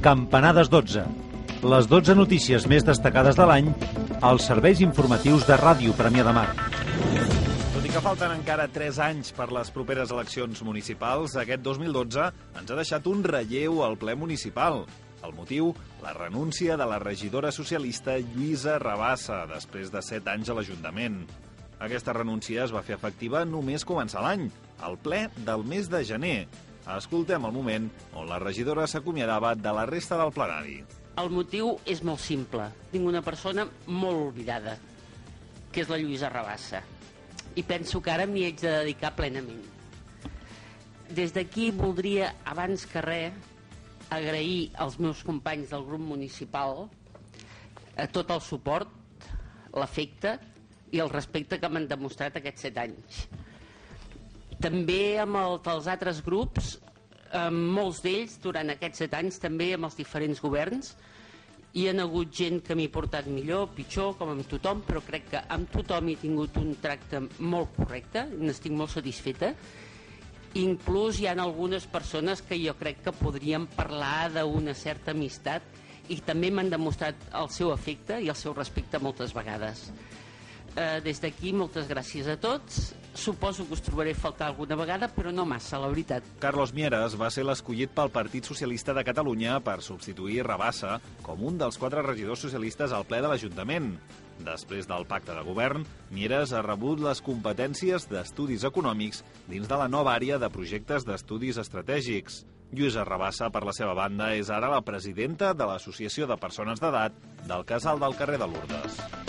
Campanades 12. Les 12 notícies més destacades de l'any als serveis informatius de Ràdio Premià de Mar. Tot i que falten encara 3 anys per les properes eleccions municipals, aquest 2012 ens ha deixat un relleu al ple municipal. El motiu, la renúncia de la regidora socialista Lluïsa Rabassa, després de 7 anys a l'Ajuntament. Aquesta renúncia es va fer efectiva només començar l'any, al ple del mes de gener. Escoltem el moment on la regidora s'acomiadava de la resta del plenari. El motiu és molt simple. Tinc una persona molt oblidada, que és la Lluïsa Rabassa. I penso que ara m'hi haig de dedicar plenament. Des d'aquí voldria, abans que res, agrair als meus companys del grup municipal a tot el suport, l'afecte i el respecte que m'han demostrat aquests set anys. També amb el dels altres grups, amb molts d'ells, durant aquests set anys, també amb els diferents governs, hi ha hagut gent que m'hi portat millor, pitjor, com amb tothom, però crec que amb tothom he tingut un tracte molt correcte, n'estic molt satisfeta, Inclús hi ha algunes persones que jo crec que podríem parlar d'una certa amistat i també m'han demostrat el seu afecte i el seu respecte moltes vegades. Eh, des d'aquí, moltes gràcies a tots. Suposo que us trobaré a faltar alguna vegada, però no massa, la veritat. Carlos Mieres va ser l'escollit pel Partit Socialista de Catalunya per substituir Rabassa com un dels quatre regidors socialistes al ple de l'Ajuntament. Després del pacte de govern, Mieres ha rebut les competències d'estudis econòmics dins de la nova àrea de projectes d'estudis estratègics. Lluïsa Rabassa, per la seva banda, és ara la presidenta de l'Associació de Persones d'Edat del Casal del carrer de Lourdes.